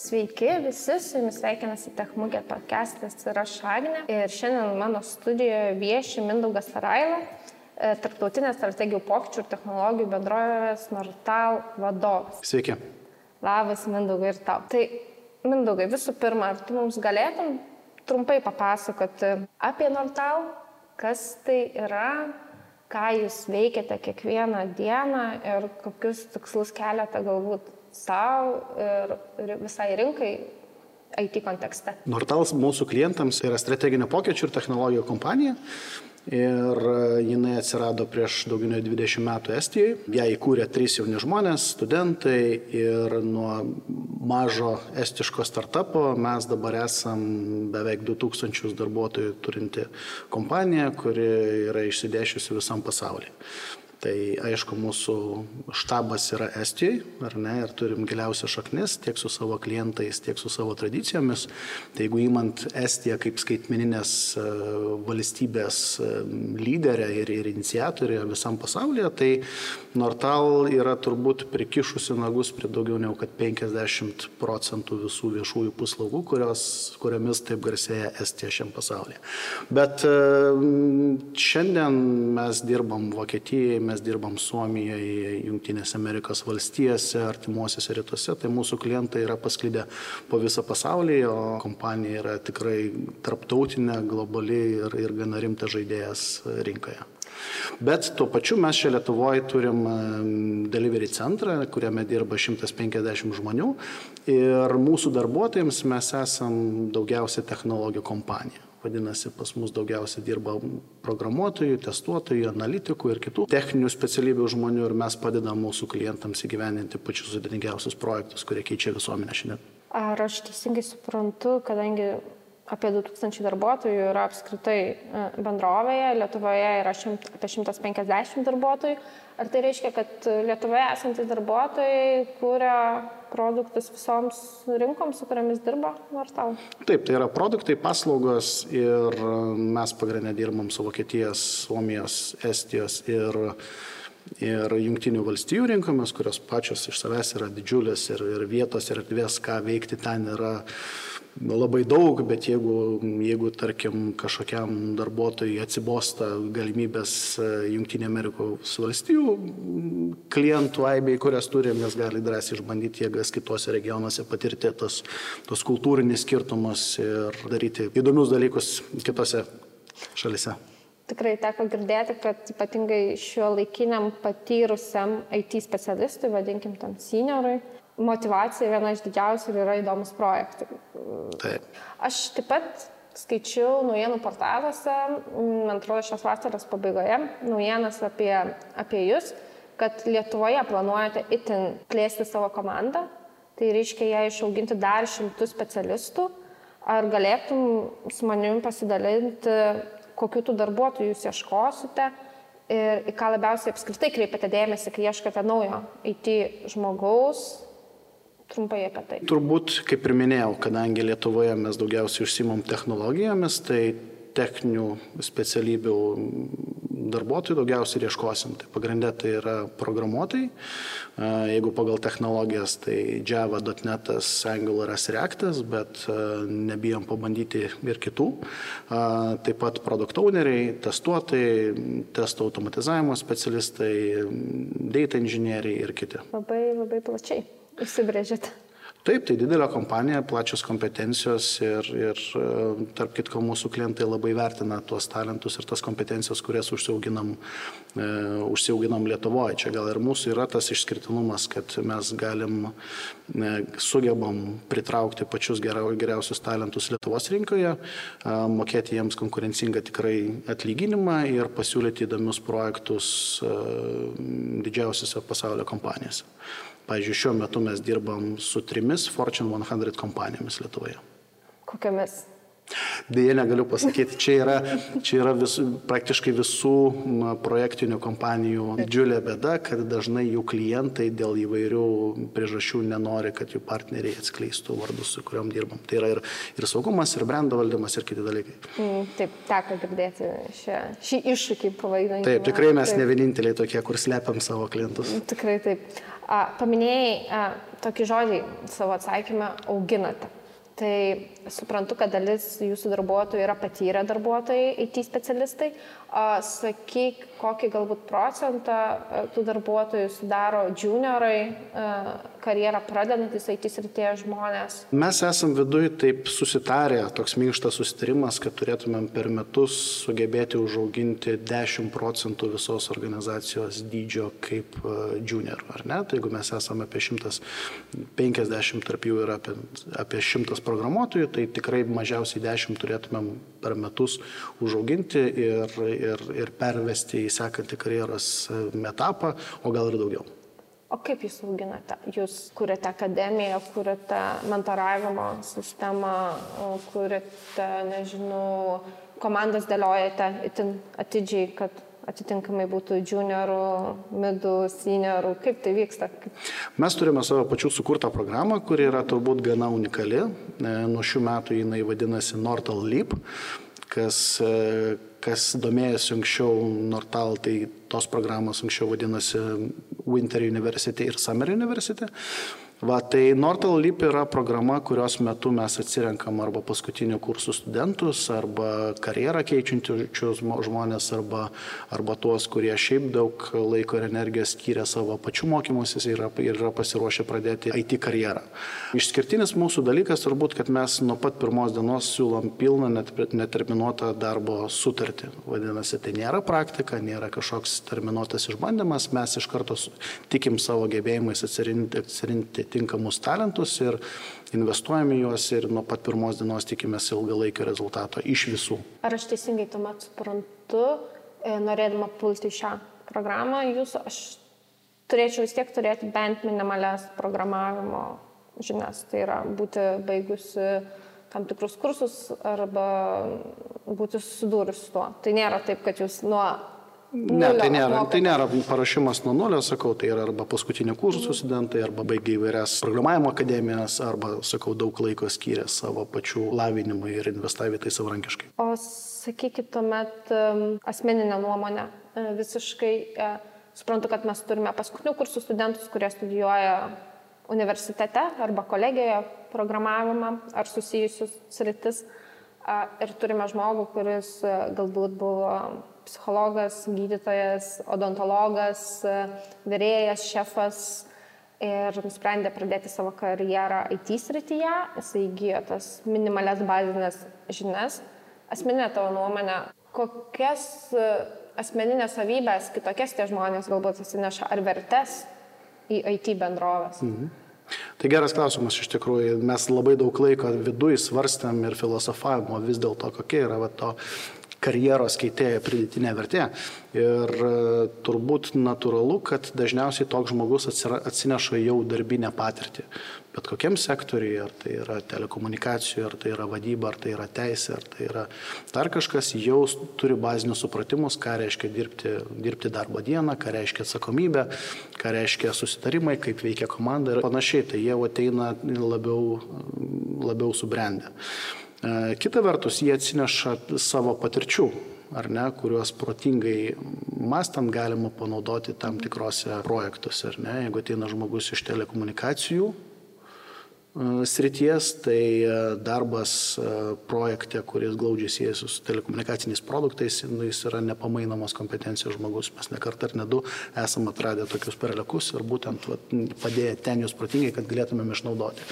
Sveiki visi, su jumis sveikinasi Techmugė podcastas ir aš Agnė. Ir šiandien mano studijoje vieši Mindaugas Taraila, e, tarptautinės strategijų pokyčių ir technologijų bendrovės Nortal vadovas. Sveiki. Labas Mindaugai ir tau. Tai Mindaugai, visų pirma, ar tu mums galėtum trumpai papasakoti apie Nortal, kas tai yra, ką jūs veikiate kiekvieną dieną ir kokius tikslus keliate galbūt savo ir, visai rinkai IT kontekste. Nortals mūsų klientams yra strateginio pokyčių ir technologijų kompanija. Ir jinai atsirado prieš daugiau nei 20 metų Estijoje. Ja įkūrė trys jauni žmonės, studentai ir nuo mažo estiško startupo mes dabar esam beveik 2000 darbuotojų turinti kompanija, kuri yra išsidėšiusi visam pasaulyje. Tai aišku, mūsų štabas yra Estijoje, ar ne, ir turim giliausią šaknis tiek su savo klientais, tiek su savo tradicijomis. Tai jeigu įmant Estiją kaip skaitmeninės e, valstybės e, lyderę ir, ir iniciatorę visam pasaulyje, tai Nortal yra turbūt prikišusi nagus prie daugiau negu 50 procentų visų viešųjų paslaugų, kurios, kuriomis taip garsėja Estija šiam pasaulyje. Bet e, šiandien mes dirbam Vokietijoje, mes dirbam Suomijoje, Junktinėse Amerikos valstijose, artimuosiuose rytuose, tai mūsų klientai yra pasklidę po visą pasaulį, o kompanija yra tikrai tarptautinė, globali ir, ir gana rimtas žaidėjas rinkoje. Bet tuo pačiu mes čia Lietuvoje turim delivery centrą, kuriame dirba 150 žmonių ir mūsų darbuotojams mes esam daugiausia technologijų kompanija. Vadinasi, pas mus daugiausiai dirba programuotojų, testuotojų, analitikų ir kitų techninių specialybių žmonių ir mes padedam mūsų klientams įgyveninti pačius sudėtingiausius projektus, kurie keičia visuomenę šiandien. Ar aš teisingai suprantu, kadangi apie 2000 darbuotojų yra apskritai e, bendrovėje, Lietuvoje yra šimt, apie 150 darbuotojų, ar tai reiškia, kad Lietuvoje esantys darbuotojai kūrė produktus visoms rinkoms, su kuriamis dirba Nortal? Taip, tai yra produktai, paslaugos ir mes pagrindinę dirbam su Vokietijos, Suomijos, Estijos ir ir jungtinių valstybių rinkomis, kurios pačios iš savęs yra didžiulės ir, ir vietos ir erdvės, ką veikti ten yra labai daug, bet jeigu, jeigu tarkim, kažkokiam darbuotojui atsibosta galimybės e, valstybių klientų aibei, kurias turim, jis gali drąsiai išbandyti jėgas kitose regionuose, patirti tos, tos kultūrinis skirtumus ir daryti įdomius dalykus kitose šalise. Tikrai teko girdėti, kad ypatingai šiuo laikiniam patyrusiam IT specialistui, vadinkim tam seniorui, motivacija viena iš didžiausių ir yra įdomus projektai. Taip. Aš taip pat skaičiau naujienų portaluose, man atrodo, šios vasaros pabaigoje, naujienas apie, apie jūs, kad Lietuvoje planuojate itin plėsti savo komandą, tai reiškia ją išauginti dar šimtų specialistų. Ar galėtum su manimi pasidalinti, kokiu tų darbuotojų jūs ieškosite ir į ką labiausiai apskritai kreipiate dėmesį, kai ieškote naujo IT žmogaus, trumpai apie tai. Turbūt, kaip ir minėjau, kadangi Lietuvoje mes daugiausiai užsimom technologijomis, tai techninių specialybių darbuotojų daugiausiai ieškosim. Tai pagrindė tai yra programuotojai. Jeigu pagal technologijas, tai Java, .NET, Angularas, Reactas, bet nebijom pabandyti ir kitų. Taip pat produkt owneriai, testuotojai, testo automatizavimo specialistai, data inžinieriai ir kiti. Labai, labai plačiai užsibrėžėte. Taip, tai didelė kompanija, plačios kompetencijos ir, ir tarp kitko mūsų klientai labai vertina tuos talentus ir tas kompetencijas, kurias užsiauginam, e, užsiauginam Lietuvoje. Čia gal ir mūsų yra tas išskirtinumas, kad mes galim, e, sugebam pritraukti pačius geriausius talentus Lietuvos rinkoje, e, mokėti jiems konkurencingą tikrai atlyginimą ir pasiūlyti įdomius projektus e, didžiausiose pasaulio kompanijose. Pavyzdžiui, šiuo metu mes dirbam su trimis Fortune 100 kompanijomis Lietuvoje. Kokiamis? Dėja, negaliu pasakyti, čia yra, čia yra vis, praktiškai visų projektinių kompanijų didžiulė bėda, kad dažnai jų klientai dėl įvairių priežasčių nenori, kad jų partneriai atskleistų vardus, su kuriuom dirbam. Tai yra ir, ir saugumas, ir brendo valdymas, ir kiti dalykai. Mm, taip, teko girdėti šią, šį iššūkį pavadinti. Taip, tikrai mes taip. ne vieninteliai tokie, kur slepiam savo klientus. Tikrai taip. Paminėjai tokį žodį savo atsakymą auginate. Tai suprantu, kad dalis jūsų darbuotojų yra patyrę darbuotojai, IT specialistai. Sakyk, kokį galbūt procentą e, tų darbuotojų sudaro juniorai, e, karjerą pradedantis IT srityje žmonės? Mes esam viduje taip susitarę, toks minkštas susitarimas, kad turėtumėm per metus sugebėti užauginti 10 procentų visos organizacijos dydžio kaip e, junior, ar ne? Tai jeigu mes esame apie 150, tarp jų yra apie, apie 100 programuotojų, tai tikrai mažiausiai 10 turėtumėm per metus užauginti ir, ir, ir pervesti į sekantį karjeros etapą, o gal ir daugiau. O kaip jūs auginate? Jūs kuriate akademiją, kuriate mentoravimo sistemą, kuriate, nežinau, komandas dėliojate itin atidžiai, kad atitinkamai būtų juniorų, midų, seniorų, kaip tai vyksta? Mes turime savo pačių sukurtą programą, kuri yra turbūt gana unikali. E, nuo šių metų jinai vadinasi Nortal Leap kas, e, kas domėjosi anksčiau Nortal, tai tos programos anksčiau vadinosi Winter University ir Summer University. Va, tai Nortal Leap yra programa, kurios metu mes atsirenkam arba paskutinių kursų studentus, arba karjerą keičiančius žmonės, arba, arba tuos, kurie šiaip daug laiko ir energijos skiria savo pačių mokymusis ir yra, yra pasiruošę pradėti IT karjerą. Išskirtinis mūsų dalykas turbūt, kad mes nuo pat pirmos dienos siūlom pilną neterminuotą darbo sutartį. Vadinasi, tai nėra praktika, nėra kažkoks terminuotas išbandymas, mes iš karto tikim savo gebėjimais atsirinkti, atsirinkti tinkamus talentus ir investuojame juos ir nuo pat pirmos dienos tikimės ilgalaikio rezultato iš visų. Ar aš teisingai tuomet suprantu, e, norėdama pulti šią programą, jūs, aš turėčiau vis tiek turėti bent minimalias programavimo žinias, tai yra būti baigusi tam tikrus kursus arba būti susidūrus su tuo. Tai nėra taip, kad jūs nuo Ne, tai nėra, tai nėra parašymas nuo nulio, sakau, tai yra arba paskutinio kursų studentai, arba baigia įvairias programavimo akademijas, arba, sakau, daug laiko skyrė savo pačių lavinimui ir investavė tai savarankiškai. O sakykit tuomet asmeninę nuomonę. E, visiškai e, suprantu, kad mes turime paskutinių kursų studentus, kurie studijuoja universitete arba kolegijoje programavimą ar susijusius sritis. Ir turime žmogų, kuris e, galbūt buvo psichologas, gydytojas, odontologas, vyrėjas, šefas ir nusprendė pradėti savo karjerą IT srityje, jis įgyjo tas minimales bazinės žinias. Asmeninė tavo nuomonė, kokias asmeninės savybės kitokias tie žmonės galbūt atsineša ar vertes į IT bendrovės? Mhm. Tai geras klausimas iš tikrųjų. Mes labai daug laiko viduje svarstėm ir filosofavimo vis dėlto, kokia yra va, to karjeros keitėjo pridėtinė vertė. Ir e, turbūt natūralu, kad dažniausiai toks žmogus atsineša jau darbinę patirtį. Bet kokiam sektoriui, ar tai yra telekomunikacijų, ar tai yra vadyba, ar tai yra teisė, ar tai yra dar kažkas, jau turi bazinius supratimus, ką reiškia dirbti, dirbti darbo dieną, ką reiškia atsakomybė, ką reiškia susitarimai, kaip veikia komanda ir panašiai. Tai jie ateina labiau, labiau subrendę. E, kita vertus, jie atsineša savo patirčių, ar ne, kuriuos protingai mastant galima panaudoti tam tikrose projektuose, ar ne, jeigu ateina žmogus iš telekomunikacijų srities, tai e, darbas projekte, kuris glaudžiai siejasi su telekomunikaciniais produktais, nu, jis yra nepamainomas kompetencijos žmogus. Mes ne kartą ar ne du esame atradę tokius paralekus ir būtent vat, padėję ten jūs protingai, kad galėtumėm išnaudoti.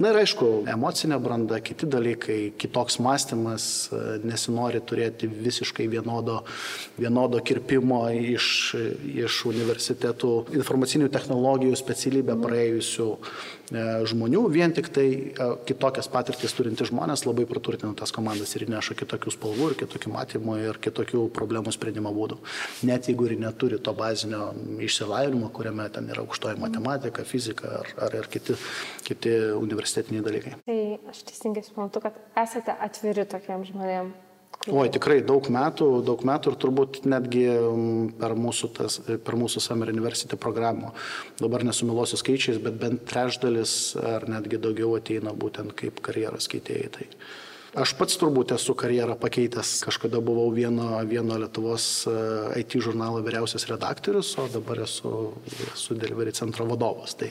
Na ir aišku, emocinė branda, kiti dalykai, kitoks mąstymas, e, nesinori turėti visiškai vienodo, vienodo kirpimo iš, iš universitetų informacinių technologijų specialybę praėjusių e, žmonių, vien tik tai e, kitokias patirtis turintys žmonės labai praturtina tas komandas ir įneša kitokių spalvų ir kitokių matymų ir kitokių problemų sprendimo būdų. Net jeigu ir neturi to bazinio išsilavinimo, kuriame ten yra aukštoji matematika, fizika ar, ar ir kiti, kiti universitetiniai dalykai. Tai aš teisingai suprantu, kad esate atviri tokiem žmonėm. Oi, tikrai daug metų, daug metų ir turbūt netgi mm, per mūsų, tas, per mūsų Summer University programą. Dabar nesumiluosiu skaičiais, bet bent trečdalis ar netgi daugiau ateina būtent kaip karjeros keitėjai. Tai Aš pats turbūt esu karjerą pakeitęs. Kažkada buvau vieno, vieno Lietuvos e, IT žurnalo vyriausias redaktorius, o dabar esu, esu Delivery centro vadovas. Tai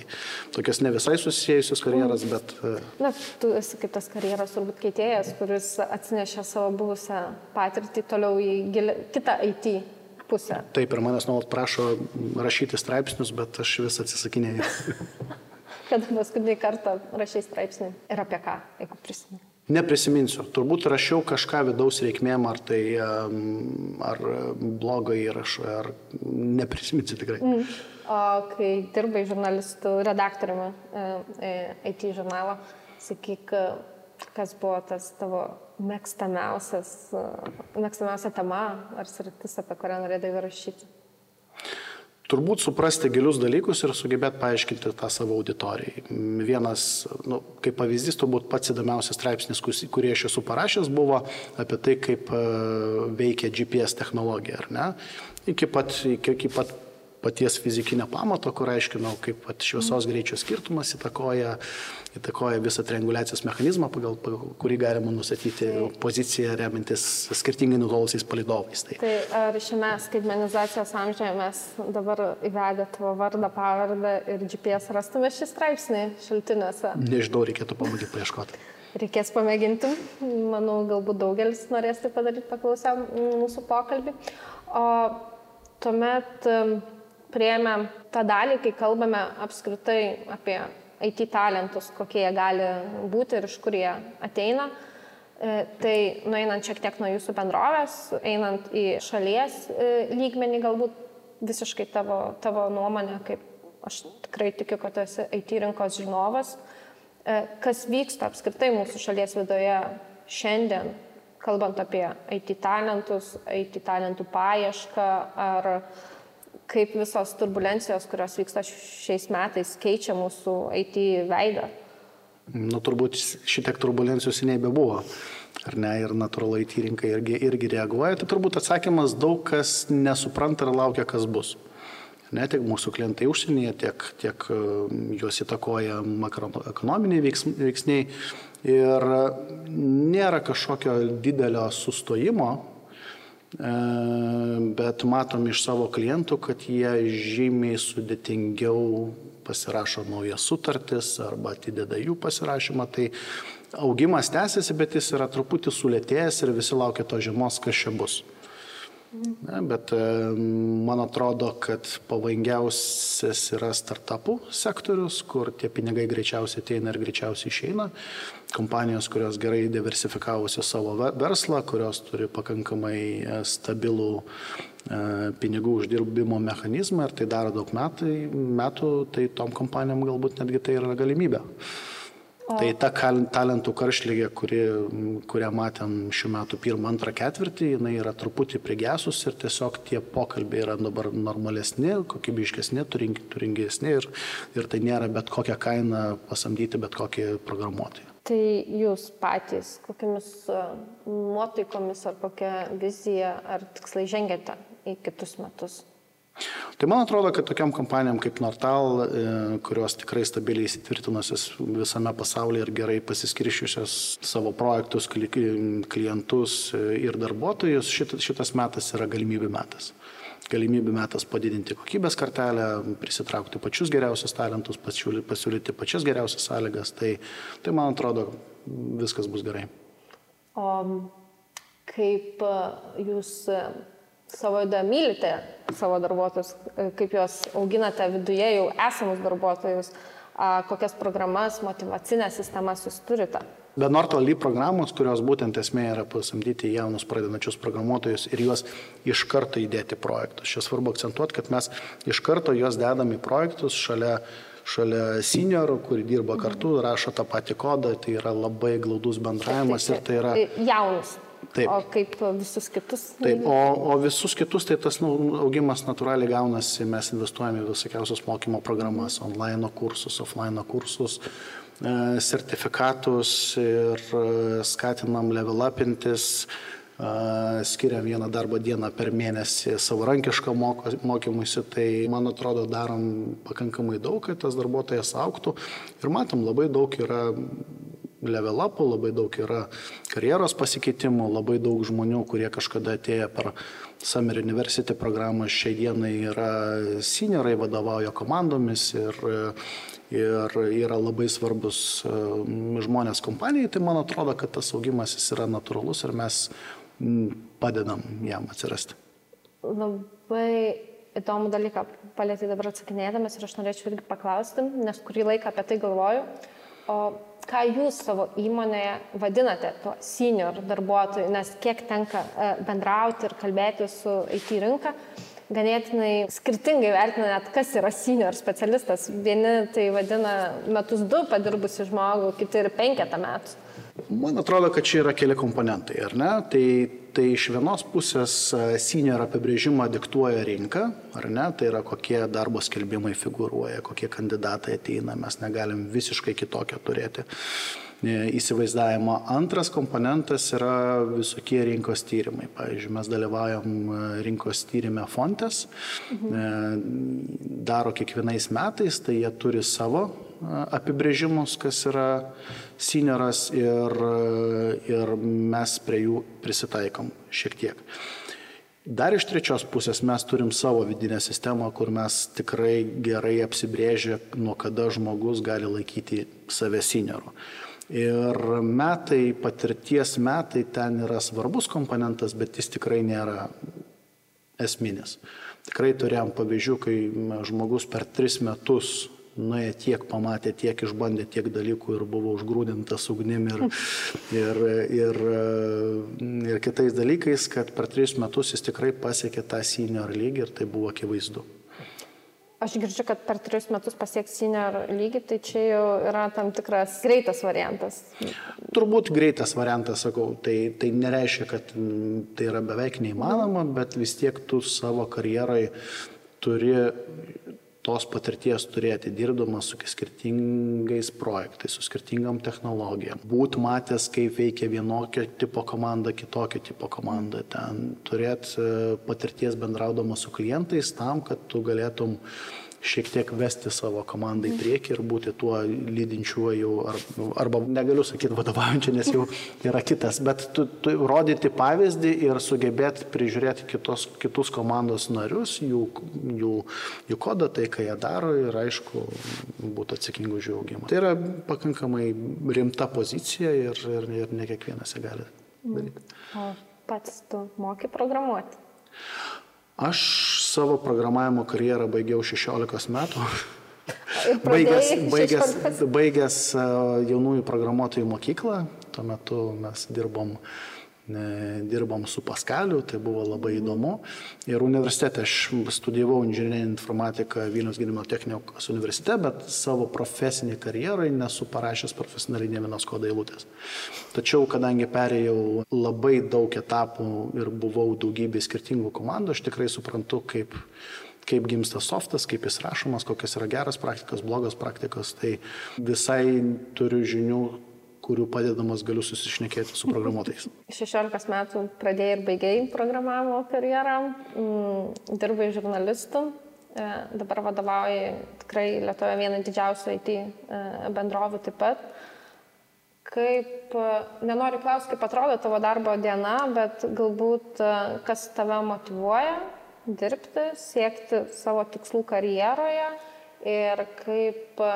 tokias ne visai susijusius karjeras, bet... E, Na, tu esi kaip tas karjeros turbūt keitėjas, kuris atsinešė savo buvusią patirtį toliau į gilį, kitą IT pusę. Taip, ir manęs nuolat prašo rašyti straipsnius, bet aš vis atsisakinėjau. Kada paskutinį kartą rašai straipsnį ir apie ką, jeigu prisimeni? Neprisiminsiu. Turbūt rašiau kažką vidaus reikmėm, ar tai ar blogą įrašą, ar neprisiminsiu tikrai. Mm. O kai dirbai žurnalistų redaktoriumi e, e, IT žurnalo, sakyk, kas buvo tas tavo mėgstamiausias, mėgstamiausia tema ar sritis, apie kurią norėdavai rašyti? Turbūt suprasti gilius dalykus ir sugebėti paaiškinti tą savo auditorijai. Vienas, nu, kaip pavyzdys, turbūt pats įdomiausias straipsnis, kurį aš esu parašęs, buvo apie tai, kaip e, veikia GPS technologija, ar ne? Iki pat, iki, iki pat paties fizikinio pamato, kur aiškinau, kaip šviesos greičio skirtumas įtakoja, įtakoja visą trianguliacijos mechanizmą, pagal, pagal kurį galima nustatyti tai. poziciją remintis skirtingai nutolusiais palidovais. Tai, tai ar šiame skaitmenizacijos amžiuje mes dabar įvedę tavo vardą, pavardę ir GPS rastume šį straipsnį šaltiniuose? Nežinau, reikėtų pamėginti paieškoti. Reikės pamėginti, manau, galbūt daugelis norės tai padaryti paklausę mūsų pokalbį. O tuomet prieėmė tą dalį, kai kalbame apskritai apie IT talentus, kokie jie gali būti ir iš kur jie ateina. E, tai nueinant šiek tiek nuo jūsų bendrovės, einant į šalies e, lygmenį, galbūt visiškai tavo, tavo nuomonė, kaip aš tikrai tikiu, kad esi IT rinkos žinovas, e, kas vyksta apskritai mūsų šalies viduje šiandien, kalbant apie IT talentus, IT talentų paiešką ar kaip visos turbulencijos, kurios vyksta šiais metais, keičia mūsų IT veidą? Nu, turbūt šitiek turbulencijų seniai bebuvo. Ar ne, ir natūralu IT rinka irgi, irgi reaguoja. Tai turbūt atsakymas daug kas nesupranta ir laukia, kas bus. Ne tik mūsų klientai užsienyje, tiek, tiek e, juos įtakoja makroekonominiai veiksniai. Ir nėra kažkokio didelio sustojimo bet matom iš savo klientų, kad jie žymiai sudėtingiau pasirašo naujas sutartis arba atideda jų pasirašymą. Tai augimas tęsiasi, bet jis yra truputį sulėtėjęs ir visi laukia to žiemos, kas čia bus. Ne, bet man atrodo, kad pavojingiausias yra startupų sektorius, kur tie pinigai greičiausiai ateina ir greičiausiai išeina. Kompanijos, kurios gerai diversifikavusi savo verslą, kurios turi pakankamai e, stabilų e, pinigų uždirbimo mechanizmą ir tai daro daug metų, metų tai tom kompanijom galbūt netgi tai yra galimybė. Tai ta talentų karšlygė, kuri, kurią matėm šių metų pirmą, antrą ketvirtį, jinai yra truputį prigesus ir tiesiog tie pokalbiai yra dabar normalesni, kokybiškesni, turingesni ir, ir tai nėra bet kokią kainą pasamdyti bet kokį programuotoją. Tai jūs patys, kokiamis nuotaikomis ar kokią viziją ar tikslai žengėte į kitus metus? Tai man atrodo, kad tokiam kompanijom kaip Nortal, e, kurios tikrai stabiliai įsitvirtinusios visame pasaulyje ir gerai pasiskiršiusios savo projektus, klientus e, ir darbuotojus, šitas, šitas metas yra galimybių metas. Galimybių metas padidinti kokybės kartelę, prisitraukti pačius geriausius talentus, pasiūlyti pačias geriausias sąlygas. Tai, tai man atrodo, viskas bus gerai. O kaip e, jūs savo įdą mylite savo darbuotojus, kaip juos auginate viduje jau esamus darbuotojus, kokias programas, motivacinės sistemas jūs turite. Be Nortoly programos, kurios būtent esmė yra pasamdyti jaunus pradedančius programuotojus ir juos iš karto įdėti projektus. Čia svarbu akcentuoti, kad mes iš karto juos dedam į projektus šalia šalia seniorų, kuri dirba kartu, rašo tą patį kodą, tai yra labai glaudus bendravimas ir tai yra... Jaunus. Taip. O kaip visus kitus? Taip, o, o visus kitus, tai tas nu, augimas natūraliai gaunasi, mes investuojame į visokiausias mokymo programas, online kursus, offline kursus, e, sertifikatus ir e, skatinam level upintis skiriam vieną darbo dieną per mėnesį savarankišką mokymuisi, tai man atrodo darom pakankamai daug, kad tas darbuotojas auktų ir matom labai daug yra level upų, labai daug yra karjeros pasikeitimų, labai daug žmonių, kurie kažkada atėjo per Summer University programą, šiai dienai yra seniorai, vadovauja komandomis ir, ir yra labai svarbus žmonės kompanijai, tai man atrodo, kad tas augimas jis yra natūralus ir mes padedam jam atsirasti. Labai įdomų dalyką palėtė dabar atsakinėdamas ir aš norėčiau irgi paklausti, nes kurį laiką apie tai galvoju. O ką jūs savo įmonėje vadinate tuo senior darbuotoju, nes kiek tenka e, bendrauti ir kalbėti su IT rinka, ganėtinai skirtingai vertina net, kas yra senior specialistas. Vieni tai vadina metus du padirbusi žmogų, kiti ir penketą metų. Man atrodo, kad čia yra keli komponentai, ar ne? Tai, tai iš vienos pusės e, senior apibrėžimą diktuoja rinka, ar ne? Tai yra kokie darbo skelbimai figuruoja, kokie kandidatai ateina, mes negalim visiškai kitokią turėti e, įsivaizdavimo. Antras komponentas yra visokie rinkos tyrimai. Pavyzdžiui, mes dalyvaujam e, rinkos tyrimė Fontes, mhm. daro kiekvienais metais, tai jie turi savo apibrėžimus, kas yra senioras ir mes prie jų prisitaikom šiek tiek. Dar iš trečios pusės mes turim savo vidinę sistemą, kur mes tikrai gerai apsibrėžę, nuo kada žmogus gali laikyti save senioru. Ir metai, patirties metai ten yra svarbus komponentas, bet jis tikrai nėra esminis. Tikrai turėjom pavyzdžių, kai žmogus per tris metus nuėjo tiek, pamatė tiek, išbandė tiek dalykų ir buvo užgrūdintas ugnim ir, ir, ir, ir kitais dalykais, kad per tris metus jis tikrai pasiekė tą senior lygį ir tai buvo akivaizdu. Aš girdžiu, kad per tris metus pasieks senior lygį, tai čia jau yra tam tikras greitas variantas. Turbūt greitas variantas, sakau, tai, tai nereiškia, kad tai yra beveik neįmanoma, bet vis tiek tu savo karjerai turi tos patirties turėti, dirbdamas su skirtingais projektais, su skirtingam technologijom. Būt matęs, kaip veikia vienokio tipo komanda, kitokio tipo komanda. Ten turėti e, patirties bendraudamas su klientais tam, kad tu galėtum šiek tiek vesti savo komandą į priekį ir būti tuo lydinčiuoju, ar, arba negaliu sakyti vadovaujančiu, nes jau yra kitas, bet tu, tu rodyti pavyzdį ir sugebėti prižiūrėti kitos, kitus komandos narius, jų, jų, jų kodą, tai ką jie daro ir aišku, būti atsakingu už jų augimą. Tai yra pakankamai rimta pozicija ir, ir, ir ne kiekvienas ją gali daryti. O pats tu moki programuoti? Aš savo programavimo karjerą baigiau 16 metų. Baigęs, baigęs, baigęs e, jaunųjų programuotojų mokyklą, tuo metu mes dirbom uh, dirbom su Paskaliu, tai buvo labai įdomu. Ir universitete aš studijavau inžinierinę informatiką Vilnius gydymo technikos universitete, bet savo profesinį karjerai nesu parašęs profesionaliai ne vienos kodo eilutės. Tačiau, kadangi perėjau labai daug etapų ir buvau daugybė skirtingų komandų, aš tikrai suprantu, kaip kaip gimsta softas, kaip jis rašomas, kokios yra geras praktikos, blogos praktikos. Tai visai turiu žinių, kurių padedamas galiu susišnekėti su programuotojais. 16 metų pradėjai ir baigėjai programavimo karjerą, mm, dirbai žurnalistų, e, dabar vadovauji tikrai Lietuvoje vieną didžiausių IT e, bendrovių taip pat. Kaip, e, nenoriu klausti, kaip atrodo tavo darbo diena, bet galbūt kas tave motivuoja dirbti, siekti savo tikslų karjeroje ir kaip e,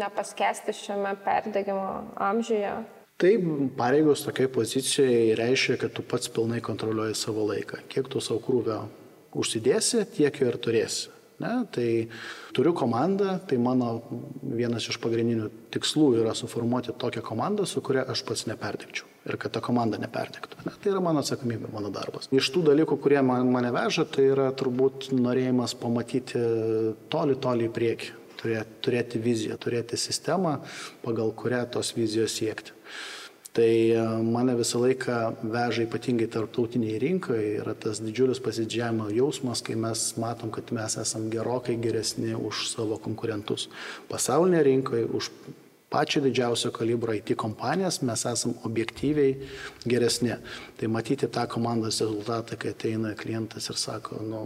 nepaskesti šiame perdegimo amžiuje. Taip, pareigos tokiai pozicijai reiškia, kad tu pats pilnai kontroliuoji savo laiką. Kiek tu savo krūvio užsidėsi, tiek jo ir turėsi. Ne? Tai turiu komandą, tai mano vienas iš pagrindinių tikslų yra suformuoti tokią komandą, su kuria aš pats neperdegčiau ir kad ta komanda neperdegtų. Ne? Tai yra mano atsakomybė, mano darbas. Iš tų dalykų, kurie man, mane veža, tai yra turbūt norėjimas pamatyti toli, toli į priekį. turėti, turėti viziją, turėti sistemą, pagal kurią tos vizijos siekti. Tai e, mane visą laiką veža ypatingai tarptautiniai rinkai, yra tas didžiulis pasidžiavimo jausmas, kai mes matom, kad mes esame gerokai geresni už savo konkurentus. Pasaulinėje rinkoje, už pačio didžiausio kalibro IT kompanijas mes esam objektyviai geresni. Tai matyti tą komandos rezultatą, kai ateina klientas ir sako, nu,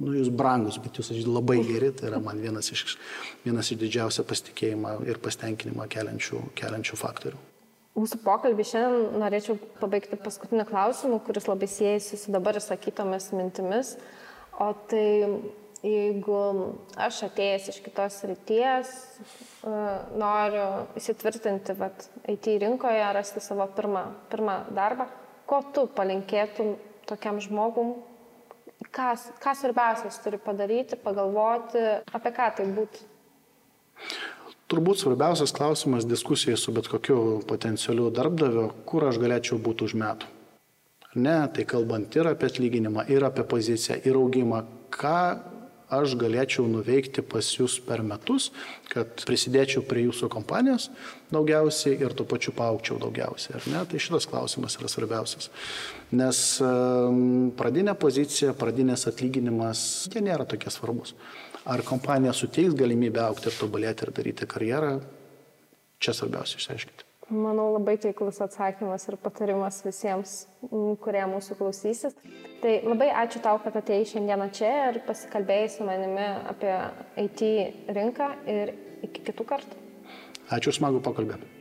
nu jūs brangus, bet jūs labai geri, tai yra man vienas iš, vienas iš didžiausio pasitikėjimą ir pasitenkinimą keliančių, keliančių faktorių. Mūsų pokalbį šiandien norėčiau pabaigti paskutinį klausimą, kuris labai siejasi su dabar įsakytomis mintimis. O tai jeigu aš atėjęs iš kitos ryties, e, noriu įsitvirtinti vat, IT rinkoje, rasti savo pirmą, pirmą darbą, ko tu palinkėtum tokiam žmogum, ką, ką svarbiausias turi padaryti, pagalvoti, apie ką tai būtų? Turbūt svarbiausias klausimas diskusijai su bet kokiu potencialiu darbdaviu, kur aš galėčiau būti už metų. Ne, tai kalbant ir apie atlyginimą, ir apie poziciją, ir augimą, ką aš galėčiau nuveikti pas jūs per metus, kad prisidėčiau prie jūsų kompanijos daugiausiai ir tuo pačiu paaukčiau daugiausiai. Ar ne? Tai šitas klausimas yra svarbiausias. Nes ehm, pradinė pozicija, pradinės atlyginimas, jie nėra tokie svarbus. Ar kompanija suteiks galimybę aukti ir tobulėti ir daryti karjerą, čia svarbiausia išsiaiškinti. Manau, labai taiklus atsakymas ir patarimas visiems, kurie mūsų klausysis. Tai labai ačiū tau, kad atėjai šiandieną čia ir pasikalbėjai su manimi apie IT rinką ir iki kitų kartų. Ačiū smagų pokalbį.